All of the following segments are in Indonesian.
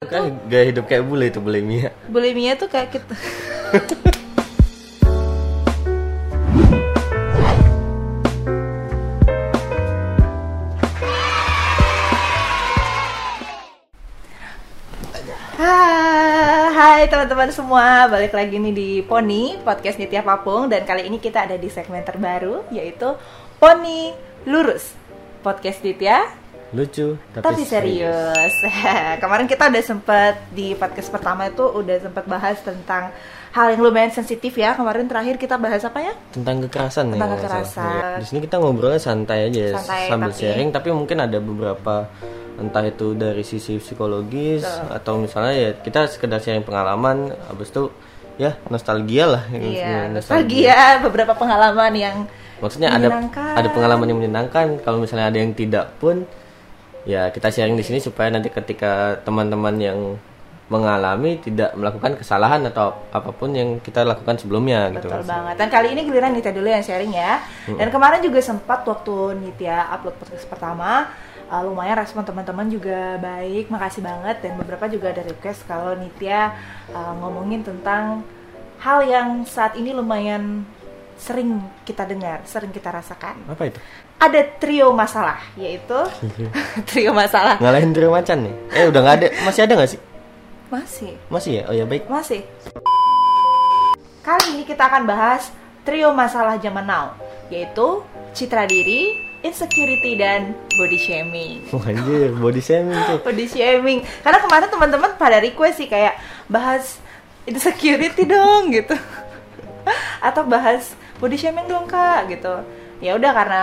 Kan gaya hidup kayak bule itu bulimia. bulimia tuh kayak kita Ah, Hai teman-teman semua, balik lagi nih di Pony Podcast Nitya Papung Dan kali ini kita ada di segmen terbaru Yaitu Pony Lurus Podcast Nitya Lucu tapi, serius. Kemarin kita udah sempet di podcast pertama itu udah sempet bahas tentang hal yang lumayan sensitif ya. Kemarin terakhir kita bahas apa ya? Tentang kekerasan Tentang ya. salah. kekerasan. Iya. Di sini kita ngobrolnya santai aja Santai, sambil tapi- sharing, tapi mungkin ada beberapa entah itu dari sisi psikologis Betul. atau misalnya ya kita sekedar sharing pengalaman, habis itu ya nostalgia lah. Iya, Nostalgia. nostalgia beberapa pengalaman yang Maksudnya ada ada pengalaman yang menyenangkan. Kalau misalnya ada yang tidak pun, ya kita sharing di sini supaya nanti ketika teman-teman yang mengalami tidak melakukan kesalahan atau apa pun yang kita lakukan sebelumnya gitu. Betul banget. Dan kali ini giliran Nitya dulu yang sharing ya. Dan kemarin juga sempat waktu Nitya upload podcast pertama, uh, lumayan respon teman-teman juga baik. Makasih banget dan beberapa juga ada request kalau Nitya uh, ngomongin tentang hal yang saat ini lumayan sering kita dengar, sering kita rasakan. Apa itu? Ada trio masalah, yaitu trio masalah. Ngalahin trio macan nih? Eh udah nggak ada, masih ada nggak sih? Masih, Masih ya? Oh ya baik. masih. Kali ini kita akan bahas trio masalah zaman now, yaitu citra diri, insecurity, dan body shaming. Wah, anjir, body shaming tuh. Body shaming. Karena kemarin teman-teman pada request sih kayak bahas insecurity dong gitu. Atau bahas body shaming dong kak gitu. Ya udah karena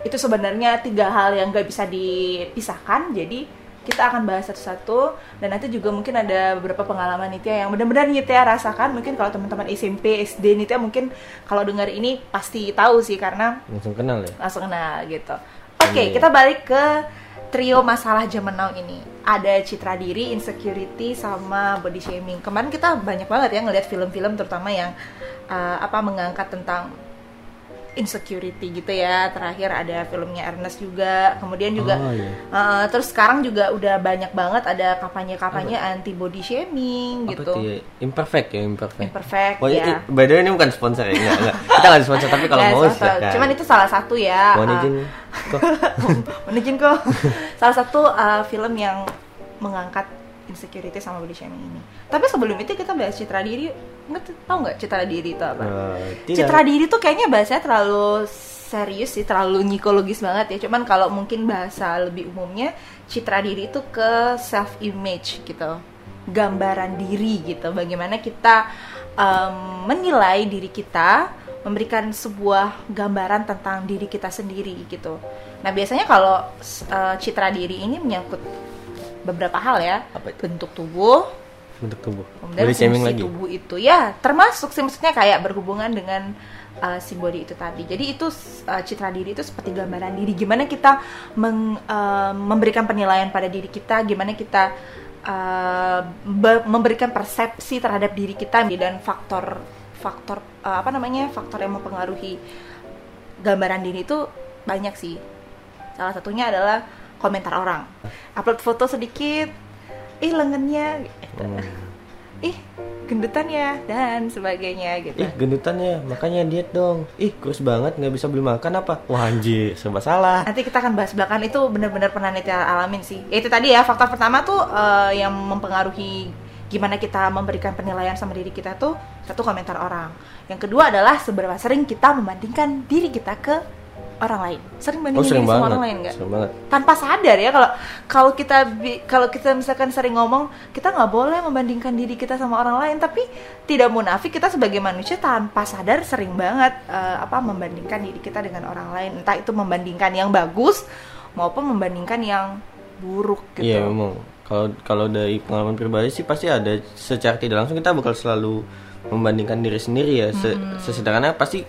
itu sebenarnya tiga hal yang gak bisa dipisahkan. Jadi kita akan bahas satu-satu dan nanti juga mungkin ada beberapa pengalaman Nitya yang benar-benar Nitya rasakan. Mungkin kalau teman-teman SMP, SD Nitya mungkin kalau dengar ini pasti tahu sih karena Langsung kenal ya? langsung kenal gitu. Oke, Iya. kita balik ke trio masalah zaman now ini. Ada citra diri, insecurity, sama body shaming. Kemarin kita banyak banget ya ngeliat film-film terutama yang uh, apa mengangkat tentang insecurity gitu ya. Terakhir ada filmnya Ernest juga. Kemudian juga Oh, iya. uh, terus sekarang juga udah banyak banget ada kampanye-kampanye anti body shaming Apa gitu. tuh ya? Imperfect ya, imperfect. Imperfect Wah, ya. by the way ini bukan sponsor ya? Enggak, enggak. Kita nggak sponsor, tapi kalau Nggak, mau silakan. Cuman itu salah satu ya. Mohon uh, izin kok. Mohon izin kok. Salah satu uh, film yang mengangkat insecurity sama body shaming ini. Tapi sebelum itu kita bahas citra diri. Nggak tahu nggak citra diri itu apa? Tidak. Citra diri tuh kayaknya bahasanya terlalu serius sih, terlalu psikologis banget ya. Cuman kalau mungkin bahasa lebih umumnya, citra diri itu ke self image gitu, gambaran diri gitu. Bagaimana kita um, menilai diri kita, memberikan sebuah gambaran tentang diri kita sendiri gitu. Nah biasanya kalau uh, citra diri ini menyangkut beberapa hal ya, bentuk tubuh, Bentuk tubuh. kemudian Body shaming lagi. tubuh itu ya termasuk sih maksudnya kayak berhubungan dengan uh, si body itu tadi jadi itu uh, citra diri itu seperti gambaran diri gimana kita meng- uh, memberikan penilaian pada diri kita gimana kita uh, be- memberikan persepsi terhadap diri kita dan faktor faktor uh, apa namanya faktor yang mempengaruhi gambaran diri itu banyak sih salah satunya adalah komentar orang upload foto sedikit ih lengannya gitu. Hmm. ih gendutan ya dan sebagainya gitu Ih gendutannya, makanya diet dong. Ih kurus banget, nggak bisa beli makan apa? Wah anjir, serba salah. nanti kita akan bahas belakangan itu benar-benar pernah Nitya alamin sih ya itu tadi ya faktor pertama tuh eh, yang mempengaruhi gimana kita memberikan penilaian sama diri kita tuh satu komentar orang yang kedua adalah seberapa sering kita membandingkan diri kita ke orang lain. Sering Oh bandingin sering diri sama banget, orang lain nggak? Sering banget. tanpa sadar ya kalau kalau kita kalau kita misalkan sering ngomong kita nggak boleh membandingkan diri kita sama orang lain. Tapi tidak munafik kita sebagai manusia tanpa sadar sering banget eh, apa membandingkan diri kita dengan orang lain. Entah itu membandingkan yang bagus maupun membandingkan yang buruk gitu. Iya memang. Kalau kalau dari pengalaman pribadi sih pasti ada. Secara tidak langsung kita bakal selalu membandingkan diri sendiri ya. Se Sesederhana pasti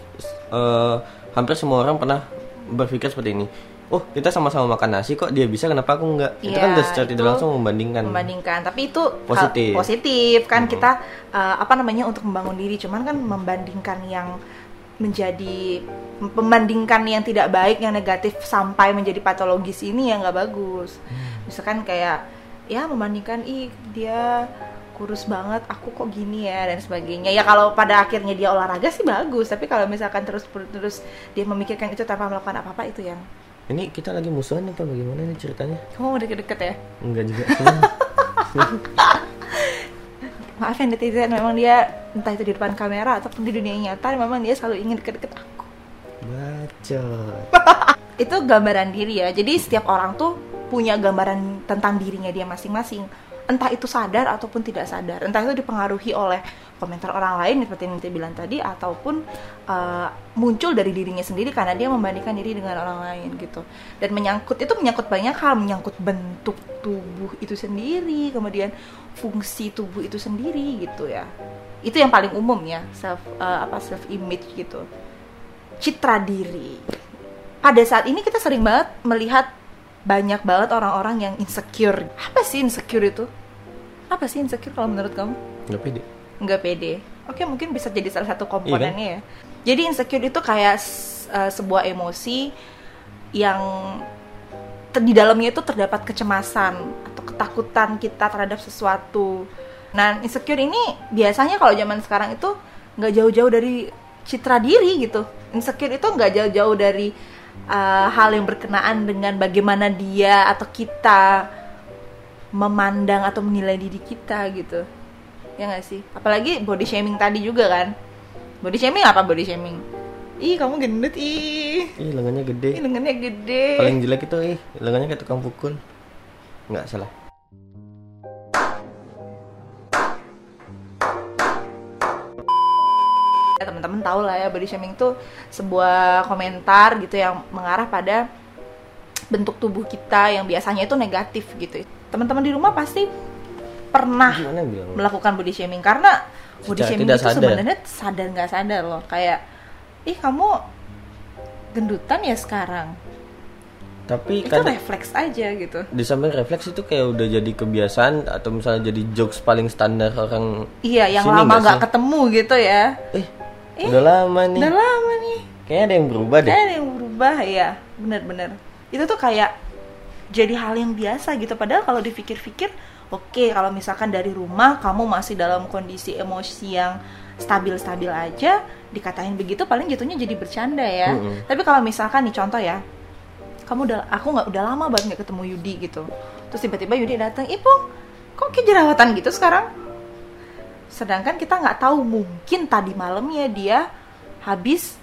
eh, hampir semua orang pernah berpikir seperti ini. Oh kita sama-sama makan nasi kok dia bisa kenapa aku enggak? itu kan Iya, udah secara tidak langsung membandingkan. membandingkan tapi itu Positif. positif kan Mhm. kita uh, apa namanya untuk membangun diri cuman kan membandingkan yang menjadi membandingkan yang tidak baik yang negatif sampai menjadi patologis ini yang nggak bagus Hmm. misalkan kayak ya membandingkan ih dia kurus banget aku kok gini ya dan sebagainya. Ya kalau pada akhirnya dia olahraga sih bagus tapi kalau misalkan terus terus dia memikirkan itu tanpa melakukan apa-apa itu yang Ini kita lagi musuhan apa bagaimana nih ceritanya? kamu mau deket-deket ya? Enggak juga. maaf ya netizen. Memang dia entah itu di depan kamera ataupun di dunia nyata memang dia selalu ingin deket-deket aku. Bacot. itu gambaran diri ya. Jadi setiap orang tuh punya gambaran tentang dirinya dia masing-masing entah itu sadar ataupun tidak sadar. Entah itu dipengaruhi oleh komentar orang lain seperti yang kita bilang tadi ataupun uh, muncul dari dirinya sendiri karena dia membandingkan diri dengan orang lain gitu. Dan menyangkut itu menyangkut banyak hal menyangkut bentuk tubuh itu sendiri kemudian fungsi tubuh itu sendiri gitu ya. Itu yang paling umum ya self uh, apa self image gitu. Citra diri. Pada saat ini kita sering banget melihat banyak banget orang-orang yang insecure. Apa sih insecure itu? Apa sih insecure kalau menurut kamu? Enggak pede. Nggak pede. Oke, mungkin bisa jadi salah satu komponennya ya. Jadi insecure itu kayak uh, sebuah emosi yang di dalamnya itu terdapat kecemasan atau ketakutan kita terhadap sesuatu. Nah, insecure ini biasanya kalau zaman sekarang itu nggak jauh-jauh dari citra diri gitu. Insecure itu nggak jauh-jauh dari uh, hal yang berkenaan dengan bagaimana dia atau kita memandang atau menilai diri kita gitu. Ya nggak sih? Apalagi body shaming tadi juga kan. Body shaming apa body shaming? Ih kamu gendut ih. Ih, lengannya gede. ih lengannya gede. Paling jelek itu ih, lengannya kayak tukang pukul. Enggak salah. ya teman-teman tahu lah ya body shaming itu sebuah komentar gitu yang mengarah pada bentuk tubuh kita yang biasanya itu negatif gitu teman-teman di rumah pasti pernah melakukan body shaming. Karena body Secara shaming tidak itu sadar. sebenarnya sadar nggak sadar loh. Kayak ih kamu gendutan ya sekarang. Tapi itu kan refleks aja gitu. Di samping refleks itu kayak udah jadi kebiasaan atau misalnya jadi jokes paling standar orang iya yang Sini lama nggak ketemu gitu ya. Eh, udah lama nih. udah lama nih. Kayaknya ada yang berubah deh. Kayaknya ada yang berubah ya bener-bener. Itu tuh kayak jadi hal yang biasa gitu. Padahal kalau dipikir-pikir oke kalau misalkan dari rumah kamu masih dalam kondisi emosi yang stabil-stabil aja dikatain begitu paling jatuhnya jadi bercanda ya. Mm-mm. tapi kalau misalkan nih contoh ya kamu udah aku nggak udah lama banget nggak ketemu Yudi gitu. Terus tiba-tiba Yudi datang ibu kok kayak jerawatan gitu sekarang? Sedangkan kita nggak tahu mungkin tadi malamnya dia habis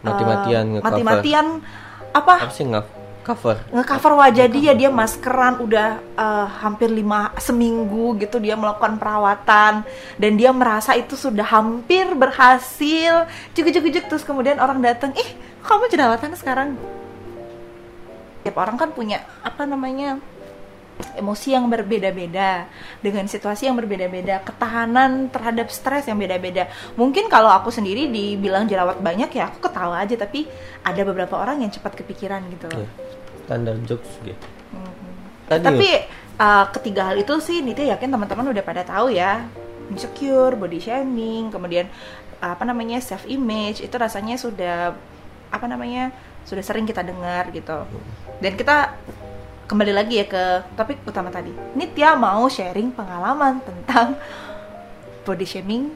Mati-matian nge-cover. mati-matian apa? Apa sih cover? ngecover wajah dia dia maskeran udah eh, hampir lima seminggu gitu dia melakukan perawatan. Dan dia merasa itu sudah hampir berhasil. Juk juk juk terus kemudian orang datang ih kamu jerawatan sekarang? Tiap orang kan punya apa namanya emosi yang berbeda-beda dengan situasi yang berbeda-beda ketahanan terhadap stres yang beda-beda. Mungkin kalau aku sendiri dibilang jerawat banyak ya aku ketawa aja tapi ada beberapa orang yang cepat kepikiran gitu loh. Ya, standar jokes gitu. Mhm. Tadi Tapi uh, ketiga hal itu sih Nita yakin teman-teman udah pada tahu ya. Insecure, body shaming, kemudian apa namanya self image itu rasanya sudah apa namanya sudah sering kita dengar gitu. Dan kita kembali lagi ya ke topik utama tadi. Nitya mau sharing pengalaman tentang body shaming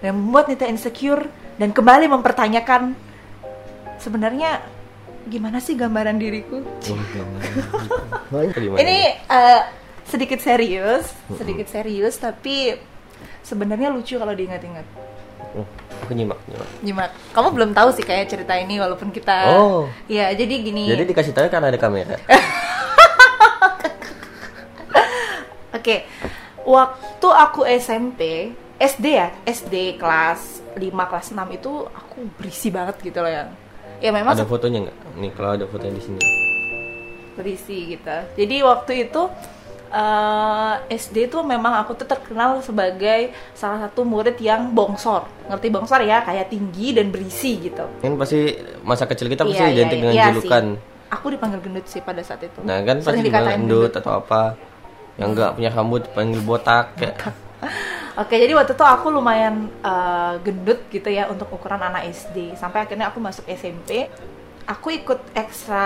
yang membuat Nita insecure dan kembali mempertanyakan sebenarnya gimana sih gambaran diriku? Oh? Ini uh, sedikit serius, sedikit serius tapi sebenarnya lucu kalau diingat-ingat. Oh, aku nyimak, nyimak. Nyimak. Kamu belum tahu sih kayak cerita ini walaupun kita Oh. Iya, jadi gini. Jadi dikasih tahu karena ada kamera. Oke. Waktu aku SMP, SD ya, SD kelas 5 kelas 6 itu aku berisi banget gitu loh ya. Ya memang ada fotonya nggak? Nih kalau ada fotonya di sini. berisi gitu. Jadi waktu itu eh, SD tuh memang aku tuh terkenal sebagai salah satu murid yang bongsor. Ngerti bongsor ya? Kayak tinggi dan berisi gitu. Kan pasti masa kecil kita pasti Iya, iya, identik dengan iya julukan. sih. Aku dipanggil gendut sih pada saat itu. Nah kan pasti Sering dibilang dikatain endut atau apa. Yang nggak punya rambut panggil botak kayak. Oke, jadi waktu itu aku lumayan eh, gendut gitu ya untuk ukuran anak SD. Sampai akhirnya aku masuk SMP. Aku ikut ekstra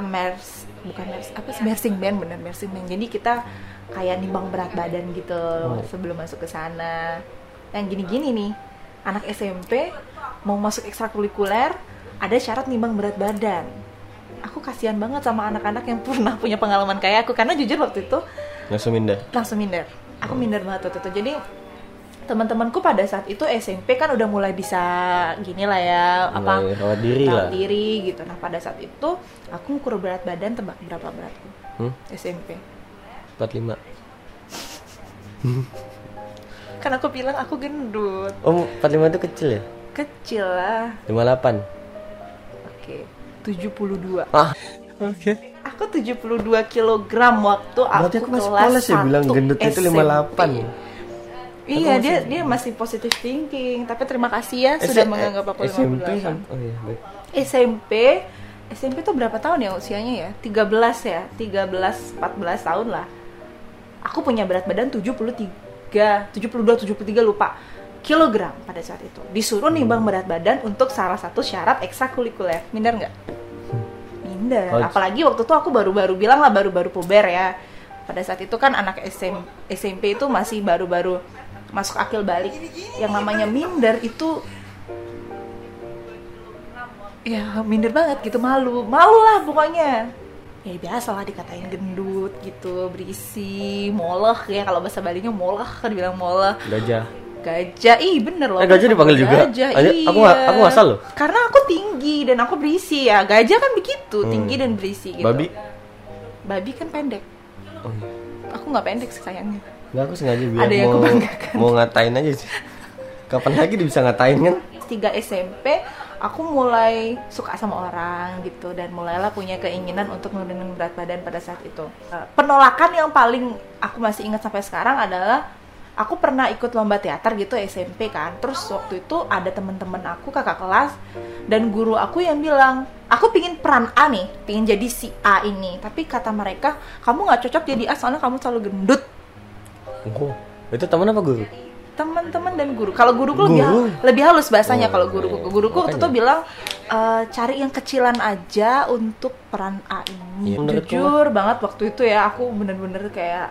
mers bukan mers apa sih mersing band bener mersing band jadi kita kayak nimbang berat badan gitu Oh. sebelum masuk ke sana yang gini-gini nih anak SMP mau masuk ekstrakurikuler ada syarat nimbang berat badan aku kasihan banget sama anak-anak yang pernah punya pengalaman kayak aku karena jujur waktu itu langsung minder langsung minder aku minder banget waktu itu. Jadi teman-temanku pada saat itu SMP kan udah mulai bisa gini lah ya apa diri rawat lah. diri gitu. Nah pada saat itu aku ngukur berat badan tebak berapa beratku? Hmm? SMP 45 kan aku bilang aku gendut. Oh 45 itu kecil ya? Kecil lah. 58 oke 72 ah. Oke aku 72 kilogram waktu Berarti aku aku masih kelas ya bilang 1 gendut itu SMP. 58 Iya Aku dia masih- dia masih positive thinking tapi terima kasih ya sudah S- menganggap aku SMP 58. sam- oh iya baik SMP SMP tuh berapa tahun ya usianya ya? 13 ya, 13 14 tahun lah. Aku punya berat badan 73, 72 73 lupa kilogram pada saat itu. Disuruh nimbang berat badan untuk salah satu syarat ekstrakurikuler. Minder nggak? Minder. Oh, Apalagi waktu itu aku baru-baru bilang lah baru-baru puber ya. Pada saat itu kan anak SM, SMP itu masih baru-baru masuk akil balik. Yang namanya minder itu ya minder banget gitu malu malu lah pokoknya ya biasa lah dikatain gendut gitu berisi moleh ya kalau bahasa Balinya moleh kan bilang moleh gajah gajah. Ih bener loh Eh, gajah dipanggil juga? gajah. Aja, iya. Aku nggak- aku nggak salah loh. karena aku tinggi dan aku berisi ya. Gajah kan begitu Hmm. tinggi dan berisi gitu. Babi? Babi kan pendek. Oh, iya. aku nggak pendek sih sayangnya. Nggak, aku sengaja biar Ada yang mau, mau ngatain aja sih. Kapan lagi dia bisa ngatain kan? 3 SMP aku mulai suka sama orang gitu dan mulailah punya keinginan untuk nurunin berat badan pada saat itu. Eh, Penolakan yang paling aku masih ingat sampai sekarang adalah aku pernah ikut lomba teater gitu SMP kan. Terus waktu itu ada teman-teman aku kakak kelas dan guru aku yang bilang, "Aku pingin peran A nih, pingin jadi si A ini." Tapi kata mereka, "Kamu nggak cocok jadi A soalnya kamu selalu gendut." oh itu teman apa guru teman-teman dan guru. Kalau guruku lebih Guru? lebih halus bahasanya Oh, kalau guruku. Guruku waktu itu bilang "Eh, cari yang kecilan aja untuk peran A ini. Menurutku Jujur banget waktu itu ya aku bener-bener kayak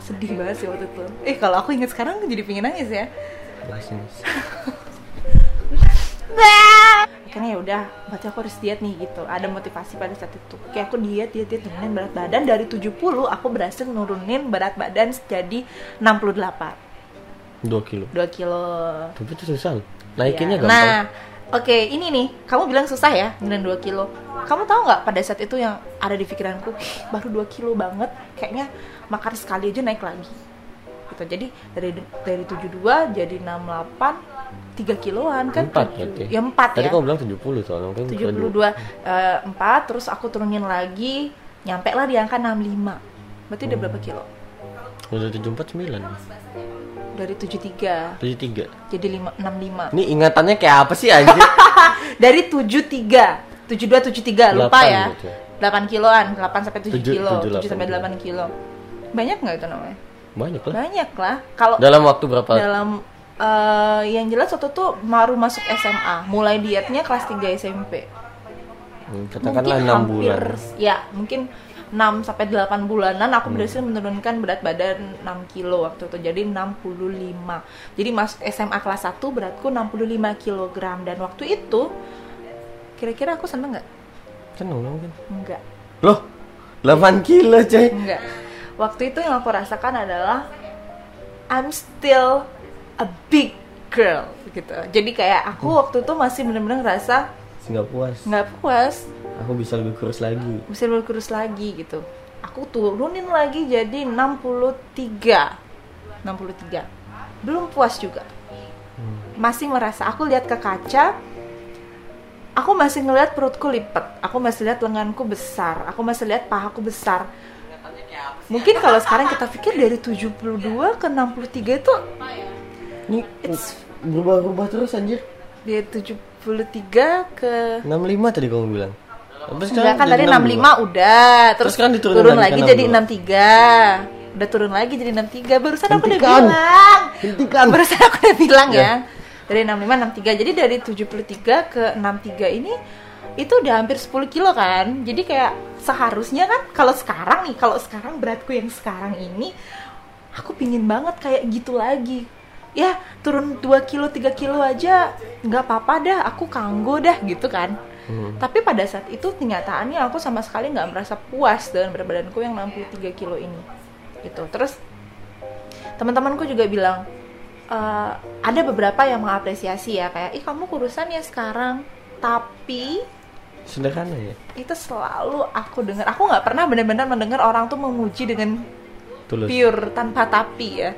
sedih banget sih waktu itu. Eh kalau aku ingat sekarang jadi pingin nangis ya. Akhirnya ya udah, berarti aku harus diet nih gitu. Ada motivasi pada saat itu. Oke, aku diet, diet, diet, nurunin berat badan dari 70 aku berhasil nurunin berat badan jadi 68. 2 kilo 2 kilo. tapi itu susah naikinnya Iya. gampang Nah, oke ini nih, kamu bilang susah ya, nurunin 2 kilo. Kamu tahu nggak pada saat itu yang ada di pikiranku, "Ih, baru 2 kilo banget, kayaknya makan sekali aja naik lagi. Gitu. Jadi dari dari 72 jadi 68 3 kiloan kan? empat Tujuh- berarti Ya 4 tadi ya. kamu bilang 70 soalnya mungkin 72 eh, 4 terus aku turunin lagi, nyampe lah di angka 65. Berarti udah berapa kilo? udah 74 9 Dari 73 73 jadi 5, 65. ini ingatannya kayak apa sih anjir dari 73 72 73 lupa Delapan ya gitu. 8 kiloan 8 sampai 7 Tujuh- kilo tujuh, 7 sampai delapan. 8 kilo banyak nggak itu namanya? Banyak lah. Banyak lah. Kalau dalam waktu berapa? dalam eh, yang jelas waktu itu baru masuk SMA mulai dietnya kelas 3 SMP Hmm, katakanlah 6 bulan. ya mungkin 6 sampai 8 bulanan aku berhasil menurunkan berat badan 6 kilo waktu itu. Jadi 65 jadi masuk SMA kelas 1 beratku 65 kilogram. Dan waktu itu kira-kira aku seneng nggak? Seneng dong kan enggak loh 8 kilo coy enggak waktu itu yang aku rasakan adalah I'm still a big girl gitu. Jadi kayak aku waktu itu masih bener-bener ngerasa nggak puas. nggak puas. Aku bisa lebih kurus lagi. Bisa berkurus lagi gitu. Aku turunin lagi jadi 63 63 belum puas juga. Masih merasa aku lihat ke kaca aku masih ngeliat perutku lipat. Aku masih lihat lenganku besar. Aku masih lihat pahaku besar mungkin kalau sekarang kita pikir dari 72 ke 63 itu ini It's- berubah-ubah terus anjir dari 73 ke 65 tadi kamu bilang Enggak kan tadi 62. 65 udah, terus, Terus sekarang diturunin turun lagi lagi, jadi 63. Udah turun lagi jadi 63. Barusan aku udah Hentikan. bilang. hentikan Barusan aku udah bilang Ya. ya. Dari 65 63. Jadi dari 73 ke 63 ini itu udah hampir 10 kilo kan? Jadi kayak seharusnya kan kalau sekarang nih kalau sekarang beratku yang sekarang ini aku pingin banget kayak gitu lagi. Ya turun 2 kilo 3 kilo aja nggak apa-apa dah aku kanggo dah gitu kan. Hmm. tapi pada saat itu kenyataannya aku sama sekali nggak merasa puas dengan berat badanku yang 63 kilo ini. Gitu. Terus teman-temanku juga bilang "Eh, ada beberapa yang mengapresiasi ya kayak ih kamu kurusan ya sekarang tapi Sederhana ya. itu selalu aku dengar aku nggak pernah benar-benar mendengar orang tuh memuji dengan Tulus. pure tanpa tapi ya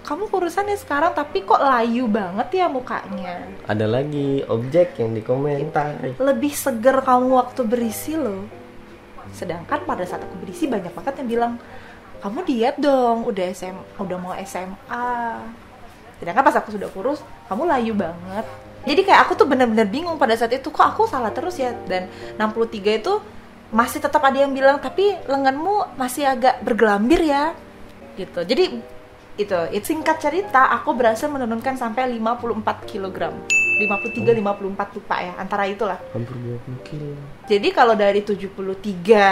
kamu kurusan ya sekarang tapi kok layu banget ya mukanya Ada lagi objek yang dikomentari. lebih seger kamu waktu berisi loh sedangkan pada saat aku berisi banyak banget yang bilang kamu diet dong udah SM udah mau SMA sedangkan pas aku sudah kurus kamu layu banget jadi kayak aku tuh bener-bener bingung pada saat itu kok aku salah terus ya? Dan 63 itu masih tetap ada yang bilang tapi lenganmu masih agak bergelambir ya. Gitu. Jadi itu it singkat cerita aku berhasil menurunkan sampai 54 kg 53 54 lupa ya antara itulah. Hampir 20 kilo. jadi kalau dari 73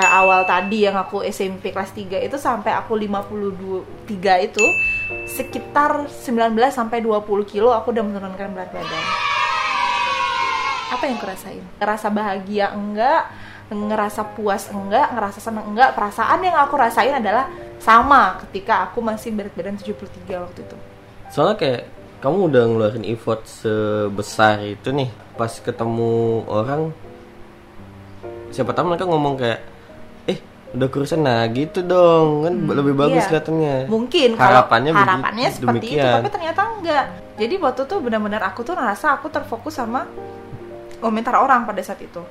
awal tadi yang aku SMP kelas 3 itu sampai aku 52 3 itu sekitar 19 sampai 20 kilo aku udah menurunkan berat badan. Apa yang kurasain? Ngerasa bahagia enggak? Ngerasa puas enggak? Ngerasa seneng enggak? Perasaan yang aku rasain adalah sama ketika aku masih berat badan 73 waktu itu. Soalnya kayak kamu udah ngeluarin effort sebesar itu nih, pas ketemu orang siapa tahu mereka ngomong kayak eh udah kurusan nah gitu dong kan lebih bagus iya. kelihatannya Mungkin kalau harapannya harapannya, begitu- seperti itu, demikian. tapi ternyata enggak. Jadi waktu itu benar-benar aku tuh ngerasa aku terfokus sama komentar orang pada saat itu.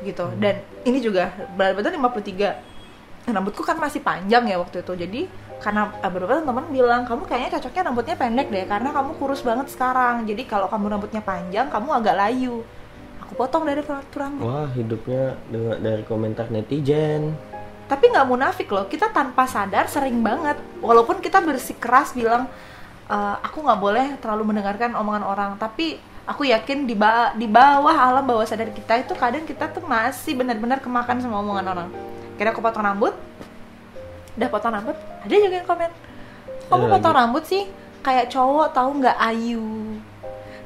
Gitu. Dan ini juga berat badan 53. Rambutku kan masih panjang ya waktu itu. Jadi karena eh, beberapa teman bilang kamu kayaknya cocoknya rambutnya pendek deh karena kamu kurus banget sekarang. Jadi kalau kamu rambutnya panjang, kamu agak layu. Aku potong dari rambut. wah hidupnya dengan dari komentar netizen tapi nggak munafik loh kita tanpa sadar sering banget walaupun kita bersikeras bilang "Eh, aku nggak boleh terlalu mendengarkan omongan orang tapi aku yakin di ba- di bawah alam bawah sadar kita itu kadang kita tuh masih benar-benar kemakan sama omongan orang. Kira aku potong rambut udah potong rambut ada juga yang komen. Kamu Ada potong rambut sih? Kayak cowok tahu nggak ayu?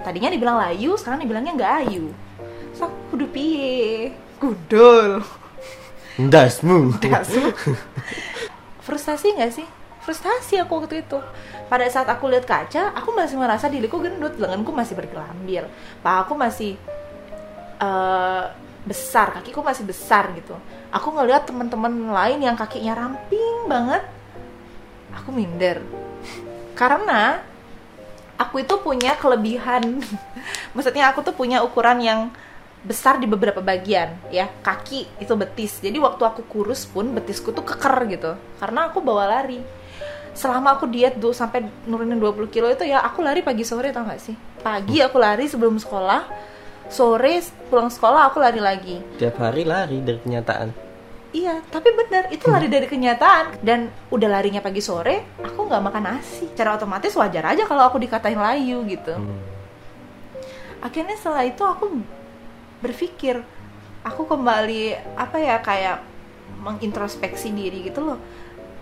Tadinya dibilang layu sekarang dibilangnya nggak ayu. So kudu piye? Gudul. Dasmu Dasmu. frustasi nggak sih frustasi aku waktu itu. Pada saat aku lihat kaca aku masih merasa diriku gendut lenganku masih bergelambir pahaku masih eh, besar kakiku masih besar gitu. Aku ngelihat teman-teman lain yang kakinya ramping banget aku minder. Karena aku itu punya kelebihan. Maksudnya aku tuh punya ukuran yang besar di beberapa bagian ya. Kaki itu betis. Jadi waktu aku kurus pun betisku tuh keker gitu. Karena aku bawa lari selama aku diet dulu sampai nurunin 20 kilo itu ya aku lari pagi sore tau gak sih pagi aku lari sebelum sekolah sore pulang sekolah aku lari lagi tiap hari lari dari kenyataan Iya, tapi bener itu lari dari kenyataan dan udah larinya pagi sore, aku nggak makan nasi. Cara otomatis wajar aja kalau aku dikatain layu gitu. Hmm. Akhirnya setelah itu aku berpikir, aku kembali apa ya kayak mengintrospeksi diri gitu loh.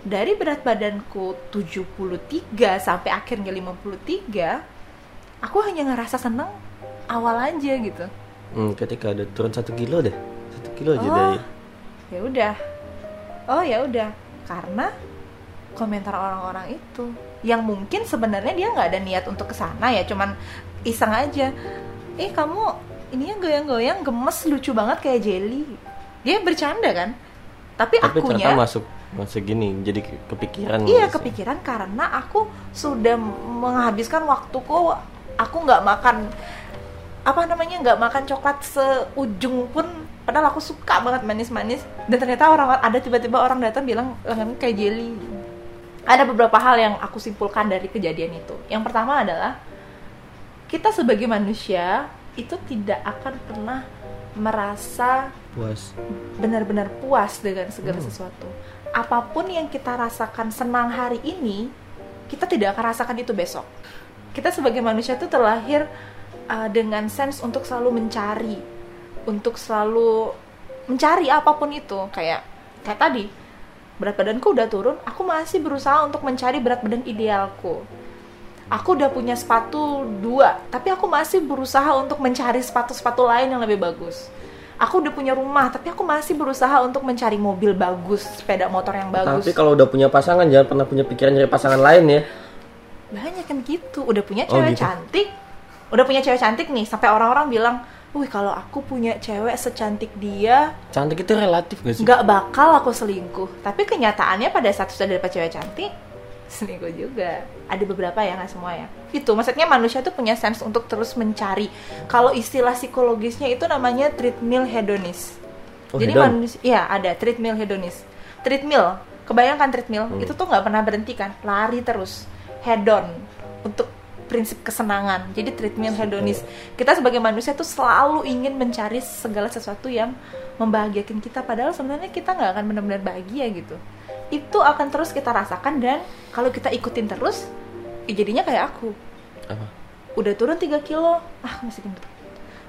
Dari berat badanku 73 sampai akhirnya 53, aku hanya ngerasa seneng awal aja gitu. Hmm, ketika ada turun satu kilo deh. Satu kilo aja Oh. dari ya udah. Oh ya udah. Karena komentar orang-orang itu yang mungkin sebenarnya dia nggak ada niat untuk ke sana ya cuman iseng aja. Eh kamu ininya goyang-goyang gemes lucu banget kayak jelly. Dia bercanda kan tapi, tapi akunya ternyata masuk masuk gini jadi ke- kepikiran iya gitu. kepikiran karena aku sudah menghabiskan waktuku aku nggak makan apa namanya nggak makan coklat seujung pun padahal aku suka banget manis-manis dan ternyata orang ada tiba-tiba orang datang bilang lengan kayak jelly ada beberapa hal yang aku simpulkan dari kejadian itu yang pertama adalah kita sebagai manusia itu tidak akan pernah merasa puas benar-benar puas dengan segala Hmm. sesuatu. Apa pun yang kita rasakan senang hari ini, kita tidak akan rasakan itu besok. Kita sebagai manusia itu terlahir uh, dengan sense untuk selalu mencari, untuk selalu mencari apa pun itu kayak kayak tadi berat badanku udah turun aku masih berusaha untuk mencari berat badan idealku aku udah punya sepatu dua tapi aku masih berusaha untuk mencari sepatu-sepatu lain yang lebih bagus aku udah punya rumah tapi aku masih berusaha untuk mencari mobil bagus sepeda motor yang bagus Tapi kalau udah punya pasangan jangan pernah punya pikiran nyari pasangan lain ya. banyak kan gitu udah punya Oh, cewek gitu. cantik udah punya cewek cantik nih sampai orang-orang bilang wih kalau aku punya cewek secantik dia Cantik itu relatif gak sih? nggak bakal aku selingkuh tapi kenyataannya pada saat sudah dapat cewek cantik selingkuh juga. Ada beberapa ya nggak semua ya. Itu maksudnya manusia tuh punya sense untuk terus mencari. Kalau istilah psikologisnya itu namanya treadmill hedonis. Oh, jadi hedon. manusia ya ada treadmill hedonis. Treadmill kebayangkan treadmill Hmm. itu tuh nggak pernah berhenti kan? Lari terus. Hedon untuk prinsip kesenangan. Jadi treadmill hedonis. Kita sebagai manusia tuh selalu ingin mencari segala sesuatu yang membahagiakan kita. Padahal sebenarnya kita nggak akan benar-benar bahagia gitu itu akan terus kita rasakan dan kalau kita ikutin terus ya jadinya kayak aku. Apa? udah turun 3 kilo ah masih gendut.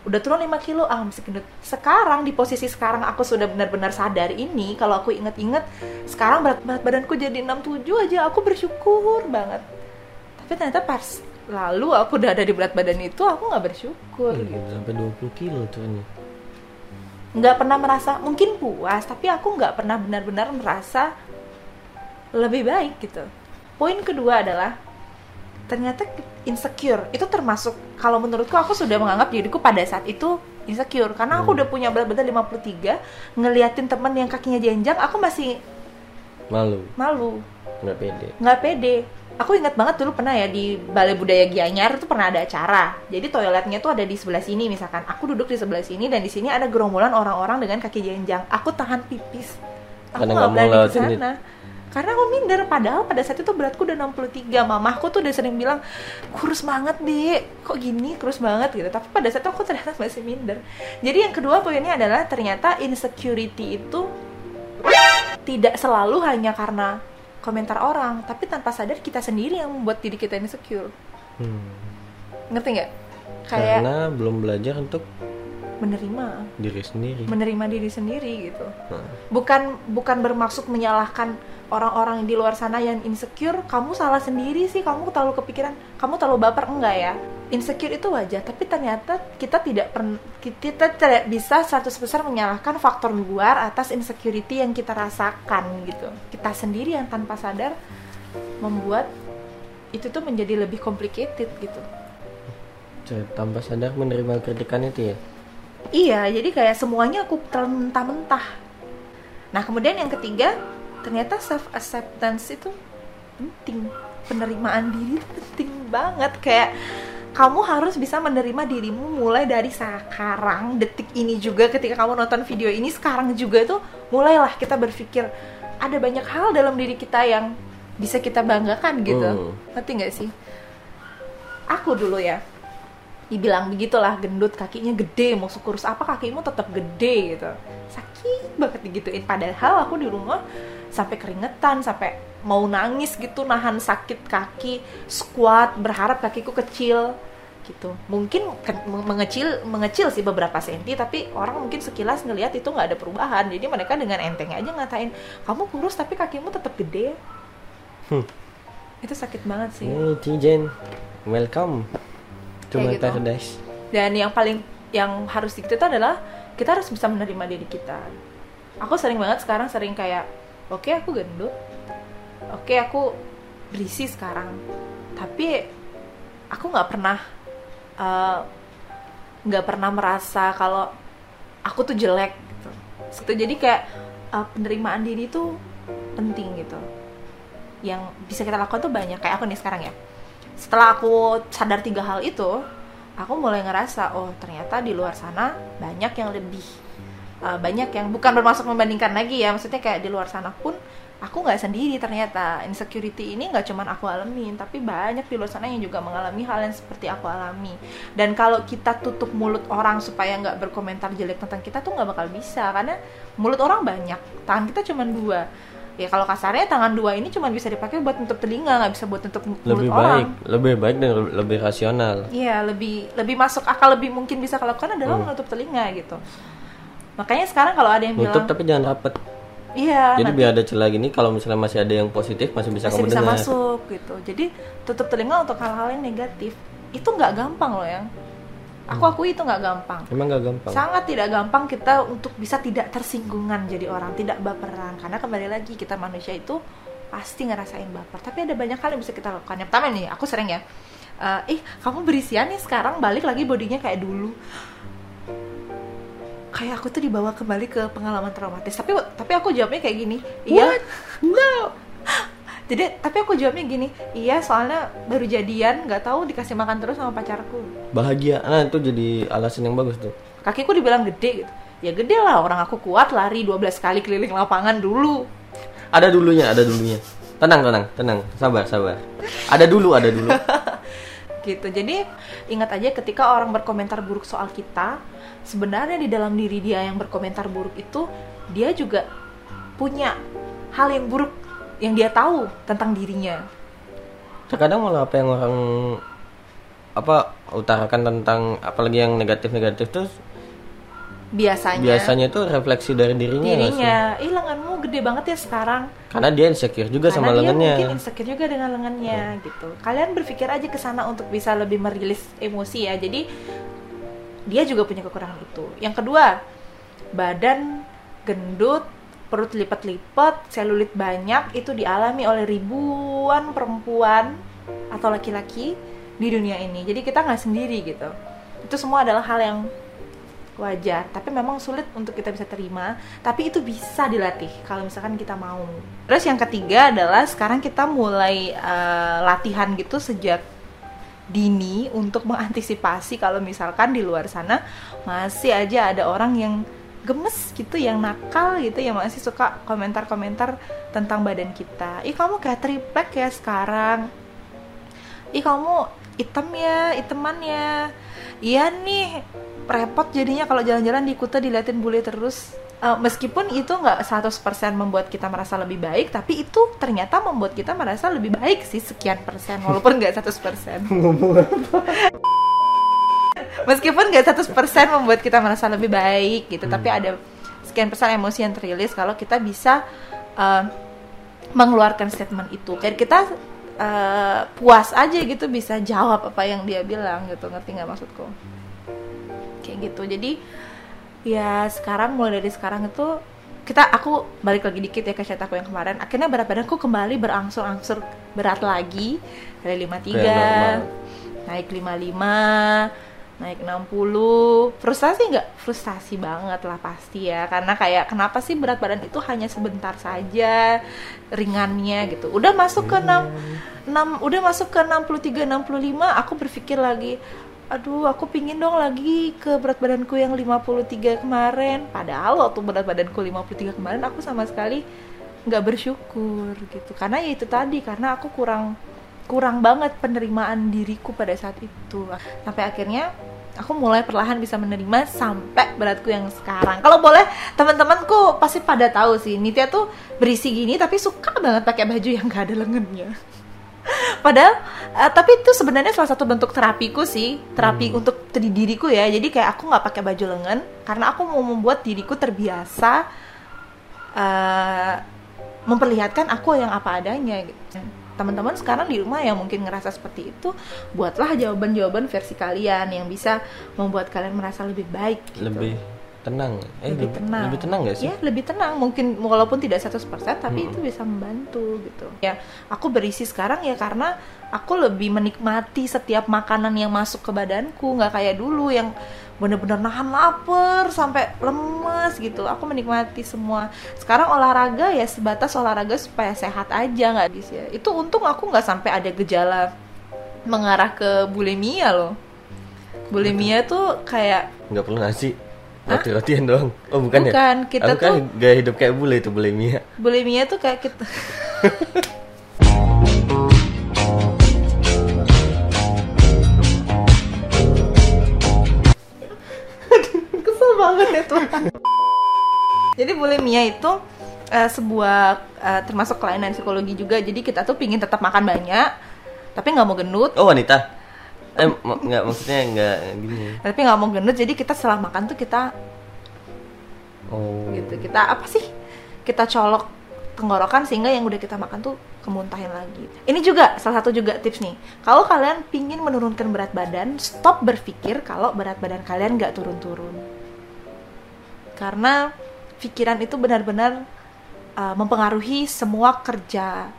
Udah turun 5 kilo ah masih gendut. Sekarang di posisi sekarang aku sudah benar-benar sadar ini kalau aku inget-inget sekarang berat, berat badanku jadi 67 aja. Aku bersyukur banget. Tapi ternyata pas lalu aku udah ada di berat badan itu aku nggak bersyukur Hmm, gitu. sampai 20 kilo turunnya. nggak pernah merasa mungkin puas tapi aku nggak pernah benar-benar merasa lebih baik gitu. Poin kedua adalah ternyata insecure itu termasuk kalau menurutku aku sudah menganggap diriku pada saat itu insecure. Karena aku Hmm. udah punya berat badan 53 ngeliatin temen yang kakinya jenjang aku masih Malu, malu. Nggak pede. nggak pede. Aku ingat banget dulu pernah ya di Balai Budaya Gianyar itu pernah ada acara. Jadi toiletnya tuh ada di sebelah sini misalkan. Aku duduk di sebelah sini dan di sini ada gerombolan orang-orang dengan kaki jenjang. Aku tahan pipis. Aku nggak berani ke sana karena aku minder padahal pada saat itu beratku udah 63 mamahku tuh udah sering bilang kurus banget deh kok gini kurus banget gitu tapi pada saat itu aku ternyata masih minder jadi yang kedua poinnya adalah ternyata insecurity itu tidak selalu hanya karena komentar orang, tapi tanpa sadar kita sendiri yang membuat diri kita insecure. Hmm. Ngerti nggak? Kayak Karena belum belajar untuk menerima, diri sendiri. menerima diri sendiri gitu. Nah, Bukan bukan bermaksud menyalahkan orang-orang di luar sana yang insecure. Kamu salah sendiri sih, kamu terlalu kepikiran, kamu terlalu baper enggak ya? Insecure itu wajar, tapi ternyata kita tidak pernah kita tidak bisa 100% menyalahkan faktor luar atas insecurity yang kita rasakan gitu. Kita sendiri yang tanpa sadar membuat itu tuh menjadi lebih complicated gitu. tanpa sadar menerima kritikan itu ya. Iya, jadi kayak semuanya aku mentah-mentah. Nah, kemudian yang ketiga, ternyata self acceptance itu penting. Penerimaan diri itu penting banget kayak kamu harus bisa menerima dirimu mulai dari sekarang detik ini juga ketika kamu nonton video ini sekarang juga tuh mulailah kita berpikir ada banyak hal dalam diri kita yang bisa kita banggakan gitu. Hmm. Ngerti nggak sih? Aku dulu ya, dibilang begitulah gendut kakinya gede mau kurus apa kakimu tetap gede gitu. Sakit banget digituin. Padahal aku di rumah sampai keringetan sampai mau nangis gitu nahan sakit kaki squat berharap kakiku kecil gitu. Mungkin ke- mengecil mengecil sih beberapa senti tapi orang mungkin sekilas ngelihat itu nggak ada perubahan. Jadi mereka dengan enteng aja ngatain kamu kurus tapi kakimu tetap gede. Hmm. itu sakit banget sih. Hey Tijen, welcome my gitu. paradise. dan yang paling yang harus kita itu adalah kita harus bisa menerima diri kita. Aku sering banget sekarang sering kayak oke aku gendut. Oke aku berisi sekarang. Tapi aku nggak pernah eh, nggak pernah merasa kalau aku tuh jelek gitu. Gitu. jadi kayak eh, penerimaan diri itu penting gitu. Yang bisa kita lakukan tuh banyak. Kayak aku nih sekarang ya setelah aku sadar tiga hal itu aku mulai ngerasa oh ternyata di luar sana banyak yang lebih uh, banyak yang bukan bermaksud membandingkan lagi ya. Maksudnya kayak di luar sana pun aku nggak sendiri ternyata. Insecurity ini nggak cuman aku alamin tapi banyak di luar sana yang juga mengalami hal yang seperti aku alami. Dan kalau kita tutup mulut orang supaya nggak berkomentar jelek tentang kita tuh nggak bakal bisa karena mulut orang banyak tangan kita cuman dua ya kalau kasarnya tangan dua ini cuma bisa dipakai buat nutup telinga nggak bisa buat nutup mulut lebih orang baik lebih baik dan lebih rasional Iya, lebih lebih masuk akal lebih mungkin bisa kalau lakukan adalah menutup telinga gitu. Makanya sekarang kalau ada yang nutup bilang, tapi jangan rapet iya, jadi nanti biar ada celah gini kalau misalnya masih ada yang positif masih bisa masih kamu bisa dengar masuk gitu. Jadi tutup telinga untuk hal-hal yang negatif itu nggak gampang loh yang. Aku Hmm. akui itu nggak gampang. emang gak gampang Sangat tidak gampang kita untuk bisa tidak tersinggungan jadi orang, tidak baperan. Karena kembali lagi kita manusia itu pasti ngerasain baper. Tapi ada banyak hal yang bisa kita lakukan. Yang pertama nih, aku sering ya, eh, ih kamu berisian nih sekarang balik lagi bodinya kayak dulu. Kayak aku tuh dibawa kembali ke pengalaman traumatis. Tapi tapi aku jawabnya kayak gini, iya, no. Jadi tapi aku jawabnya gini, iya soalnya baru jadian, nggak tahu dikasih makan terus sama pacarku bahagia. Nah itu jadi alasan yang bagus tuh. Kakiku dibilang gede gitu. Ya gede lah orang aku kuat lari 12 kali keliling lapangan dulu. Ada dulunya ada dulunya. Tenang tenang tenang. Sabar sabar. Ada dulu ada dulu. Gitu. Jadi ingat aja ketika orang berkomentar buruk soal kita sebenarnya di dalam diri dia yang berkomentar buruk itu dia juga punya hal yang buruk yang dia tahu tentang dirinya. Terkadang malah apa yang orang apa utarakan tentang apalagi yang negatif-negatif tuh biasanya. biasanya tuh refleksi dari dirinya dirinya. ih lenganmu gede banget ya sekarang. Karena dia insecure juga Karena sama dia lengannya. mungkin insecure juga dengan lengannya gitu. Kalian berpikir aja ke sana untuk bisa lebih merilis emosi ya. Jadi dia juga punya kekurangan itu. Yang kedua, badan gendut, perut lipat-lipat, selulit banyak itu dialami oleh ribuan perempuan atau laki-laki di dunia ini. Jadi kita nggak sendiri gitu. Itu semua adalah hal yang wajar tapi memang sulit untuk kita bisa terima tapi itu bisa dilatih kalau misalkan kita mau terus yang ketiga adalah sekarang kita mulai eh, latihan gitu sejak dini untuk mengantisipasi kalau misalkan di luar sana masih aja ada orang yang gemes gitu yang nakal gitu yang masih suka komentar-komentar tentang badan kita. Ih kamu kayak triplek ya sekarang? Ih kamu hitam ya hiteman ya? Iya nih repot jadinya kalau jalan-jalan di Kuta diliatin bule terus. Eh, meskipun itu nggak 100% membuat kita merasa lebih baik tapi itu ternyata membuat kita merasa lebih baik sih sekian persen walaupun nggak 100% meskipun nggak 100% membuat kita merasa lebih baik gitu tapi ada sekian persen emosi yang terilis kalau kita bisa eh, mengeluarkan statement itu. Dan kita eh, puas aja gitu bisa jawab apa yang dia bilang gitu. Ngerti nggak maksudku? Kayak gitu. Jadi ya sekarang mulai dari sekarang itu kita aku balik lagi dikit ya ke chat aku yang kemarin. Akhirnya berat badanku kembali berangsur-angsur berat lagi. Dari 53 Kayak normal. naik 55 naik 60 frustasi nggak? Frustasi banget lah pasti ya karena kayak kenapa sih berat badan itu hanya sebentar saja ringannya gitu. Udah masuk ke 6 6 udah masuk ke 63 65 aku berpikir lagi aduh aku pingin dong lagi ke berat badanku yang 53 kemarin. Padahal waktu berat badanku 53 kemarin aku sama sekali nggak bersyukur gitu. Karena ya itu tadi karena aku kurang kurang banget penerimaan diriku pada saat itu sampai akhirnya aku mulai perlahan bisa menerima sampai beratku yang sekarang kalau boleh teman-temanku pasti pada tahu sih Nitya tuh berisi gini tapi suka banget pakai baju yang gak ada lengannya Padahal, eh, tapi itu sebenarnya salah satu bentuk terapiku sih, terapi untuk di diriku ya. Jadi kayak aku nggak pakai baju lengan karena aku mau membuat diriku terbiasa eh, memperlihatkan aku yang apa adanya. Gitu. Teman-teman sekarang di rumah yang mungkin ngerasa seperti itu, buatlah jawaban-jawaban versi kalian yang bisa membuat kalian merasa lebih baik. Gitu. lebih tenang eh lebih tenang. lebih tenang gak sih Ya, lebih tenang. Mungkin walaupun tidak 100% tapi itu bisa membantu gitu. Ya, aku berisi sekarang ya karena aku lebih menikmati setiap makanan yang masuk ke badanku, nggak kayak dulu yang bener-bener nahan lapar sampai lemes gitu. Aku menikmati semua. Sekarang olahraga ya sebatas olahraga supaya sehat aja nggak bisa. ya. Itu untung aku nggak sampai ada gejala mengarah ke bulimia loh. Bulimia tuh kayak nggak perlu nasi roti rotian doang oh bukan, ya Bukan, kita Aku kan tuh- gaya hidup kayak bule itu bulimia bulimia tuh kayak kita banget ya Tuhan Jadi bulimia itu uh, sebuah uh, termasuk kelainan psikologi juga. Jadi kita tuh pingin tetap makan banyak, tapi nggak mau gendut. Oh wanita? Eh nggak maksudnya nggak gini. Tapi nggak mau gendut. Jadi kita setelah makan tuh kita Oh. gitu. Kita apa sih? Kita colok tenggorokan sehingga yang udah kita makan tuh kemuntahin lagi. Ini juga salah satu juga tips nih. Kalau kalian pingin menurunkan berat badan, stop berpikir kalau berat badan kalian nggak turun-turun. Karena pikiran itu benar-benar uh, mempengaruhi semua kerja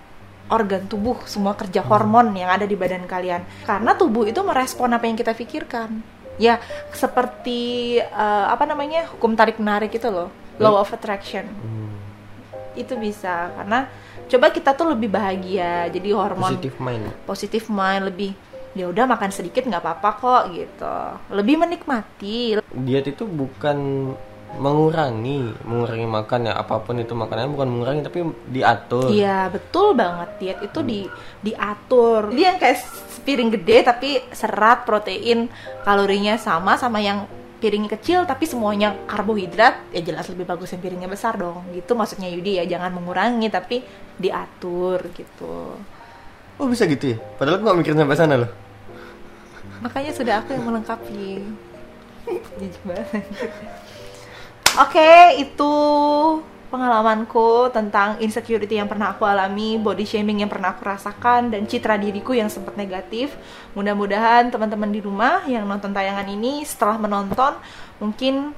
organ tubuh, semua kerja hormon yang ada di badan kalian. Karena tubuh itu merespon apa yang kita pikirkan. Ya, seperti uh, apa namanya? hukum tarik menarik itu loh, law of attraction. Hmm. Itu bisa karena coba kita tuh lebih bahagia. Jadi hormon Positive mind. positive mind lebih ya udah makan sedikit nggak apa-apa kok gitu. Lebih menikmati, Diet itu bukan mengurangi, mengurangi makan ya apa pun itu makanannya bukan mengurangi tapi diatur. Iya betul banget diet itu di diatur. Dia yang kayak piring gede tapi serat, protein, kalorinya sama sama yang piringnya kecil tapi semuanya karbohidrat ya jelas lebih bagus yang piringnya besar dong. Gitu maksudnya Yudi ya jangan mengurangi tapi diatur gitu. Oh bisa gitu ya? Padahal aku gak mikirin sampai sana loh. Makanya sudah aku yang melengkapi. Jijik banget. Oke, itu pengalamanku tentang insecurity yang pernah aku alami, body shaming yang pernah aku rasakan, dan citra diriku yang sempat negatif. Mudah-mudahan teman-teman di rumah yang nonton tayangan ini setelah menonton mungkin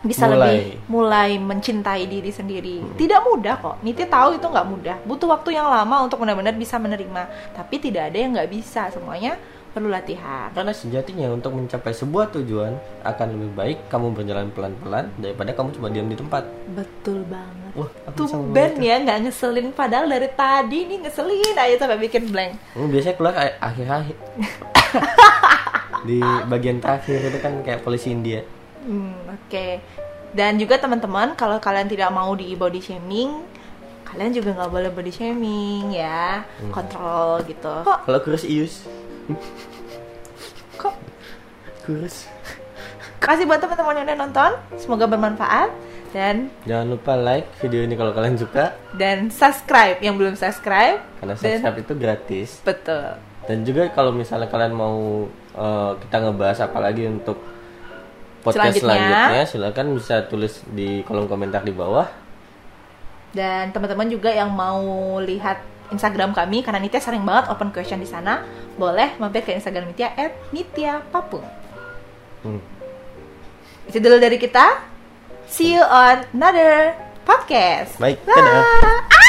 bisa Mulai. lebih mulai mencintai diri sendiri. Tidak mudah kok. Niti tahu itu nggak mudah. Butuh waktu yang lama untuk benar-benar bisa menerima. Tapi tidak ada yang nggak bisa. Semuanya perlu latihan. Karena sejatinya untuk mencapai sebuah tujuan akan lebih baik kamu berjalan pelan-pelan daripada kamu cuma diam di tempat. Betul banget. Wah, Tumben itu. ya nggak ngeselin padahal dari tadi nih ngeselin aja sampai bikin blank. Hmm, biasanya keluar akhir-akhir. di bagian terakhir itu kan kayak polisi India. Hmm, oke. Dan juga teman-teman kalau kalian tidak mau di body shaming, kalian juga nggak boleh body shaming ya. Kontrol gitu. Kok Kalau kurus ius, kok kurus. kasih buat teman-teman yang udah nonton, semoga bermanfaat dan Jangan lupa like video ini kalau kalian suka dan subscribe yang belum subscribe. karena Dan- subscribe itu gratis. Betul. Dan juga kalau misalnya kalian mau eh, kita ngebahas apa lagi untuk podcast Selanjutnya. selanjutnya, silakan bisa tulis di kolom komentar di bawah. Dan teman-teman juga yang mau lihat Instagram kami karena Nitya sering banget open question di sana, boleh mampir ke Instagram Nitya @nityapapung. Hmm. Itu dulu dari kita. See you on another podcast. Baik, Bye. dadah.